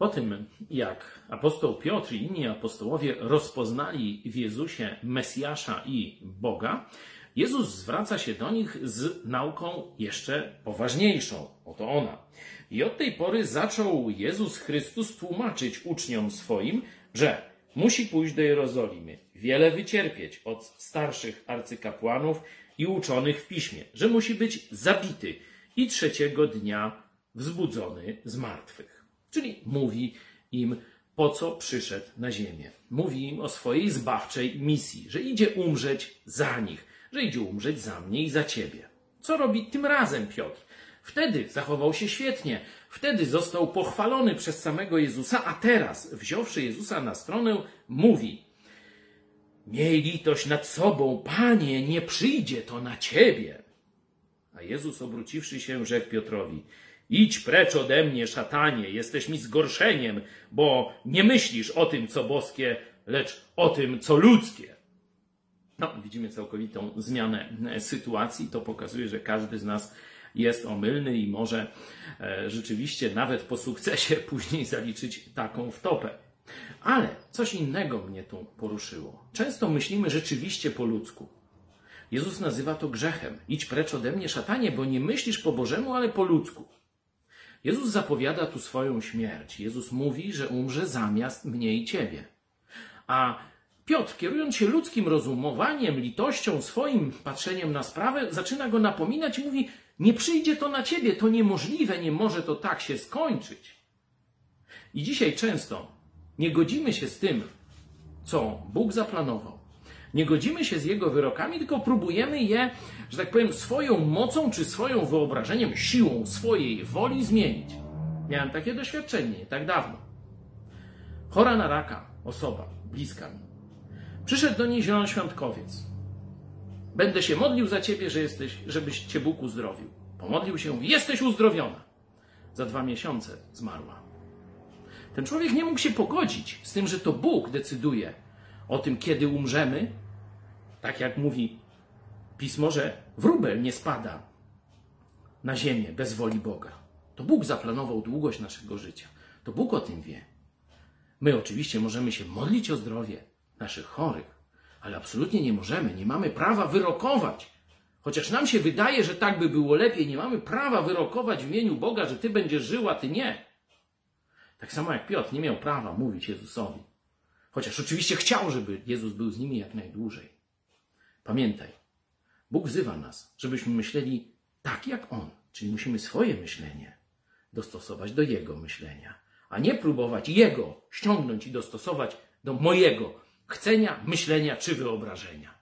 Po tym, jak apostoł Piotr i inni apostołowie rozpoznali w Jezusie Mesjasza i Boga, Jezus zwraca się do nich z nauką jeszcze poważniejszą. Oto ona. I od tej pory zaczął Jezus Chrystus tłumaczyć uczniom swoim, że musi pójść do Jerozolimy, wiele wycierpieć od starszych arcykapłanów i uczonych w piśmie, że musi być zabity i trzeciego dnia wzbudzony z martwych. Czyli mówi im, po co przyszedł na ziemię. Mówi im o swojej zbawczej misji, że idzie umrzeć za nich, że idzie umrzeć za mnie i za ciebie. Co robi tym razem Piotr? Wtedy zachował się świetnie, wtedy został pochwalony przez samego Jezusa, a teraz, wziąwszy Jezusa na stronę, mówi: Miej litość nad sobą, panie, nie przyjdzie to na ciebie. A Jezus, obróciwszy się, rzekł Piotrowi: Idź precz ode mnie, szatanie, jesteś mi zgorszeniem, bo nie myślisz o tym, co boskie, lecz o tym, co ludzkie. No, widzimy całkowitą zmianę e, sytuacji. To pokazuje, że każdy z nas jest omylny i może e, rzeczywiście nawet po sukcesie później zaliczyć taką wtopę. Ale coś innego mnie tu poruszyło. Często myślimy rzeczywiście po ludzku. Jezus nazywa to grzechem. Idź precz ode mnie, szatanie, bo nie myślisz po Bożemu, ale po ludzku. Jezus zapowiada tu swoją śmierć. Jezus mówi, że umrze zamiast mnie i ciebie. A Piotr, kierując się ludzkim rozumowaniem, litością, swoim patrzeniem na sprawę, zaczyna go napominać i mówi: Nie przyjdzie to na ciebie, to niemożliwe, nie może to tak się skończyć. I dzisiaj często nie godzimy się z tym, co Bóg zaplanował. Nie godzimy się z Jego wyrokami, tylko próbujemy je, że tak powiem, swoją mocą czy swoją wyobrażeniem, siłą swojej woli zmienić. Miałem takie doświadczenie nie tak dawno. Chora na raka osoba, bliska mi. Przyszedł do niej zielonoświątkowiec. Będę się modlił za ciebie, że jesteś, żebyś cię Bóg uzdrowił. Pomodlił się, jesteś uzdrowiona. Za dwa miesiące zmarła. Ten człowiek nie mógł się pogodzić z tym, że to Bóg decyduje o tym, kiedy umrzemy. Tak jak mówi pismo, że wróbel nie spada na ziemię bez woli Boga. To Bóg zaplanował długość naszego życia. To Bóg o tym wie. My oczywiście możemy się modlić o zdrowie naszych chorych, ale absolutnie nie możemy, nie mamy prawa wyrokować. Chociaż nam się wydaje, że tak by było lepiej, nie mamy prawa wyrokować w imieniu Boga, że Ty będziesz żył, a Ty nie. Tak samo jak Piotr nie miał prawa mówić Jezusowi. Chociaż oczywiście chciał, żeby Jezus był z nimi jak najdłużej. Pamiętaj, Bóg wzywa nas, żebyśmy myśleli tak jak On, czyli musimy swoje myślenie dostosować do Jego myślenia, a nie próbować Jego ściągnąć i dostosować do mojego chcenia, myślenia czy wyobrażenia.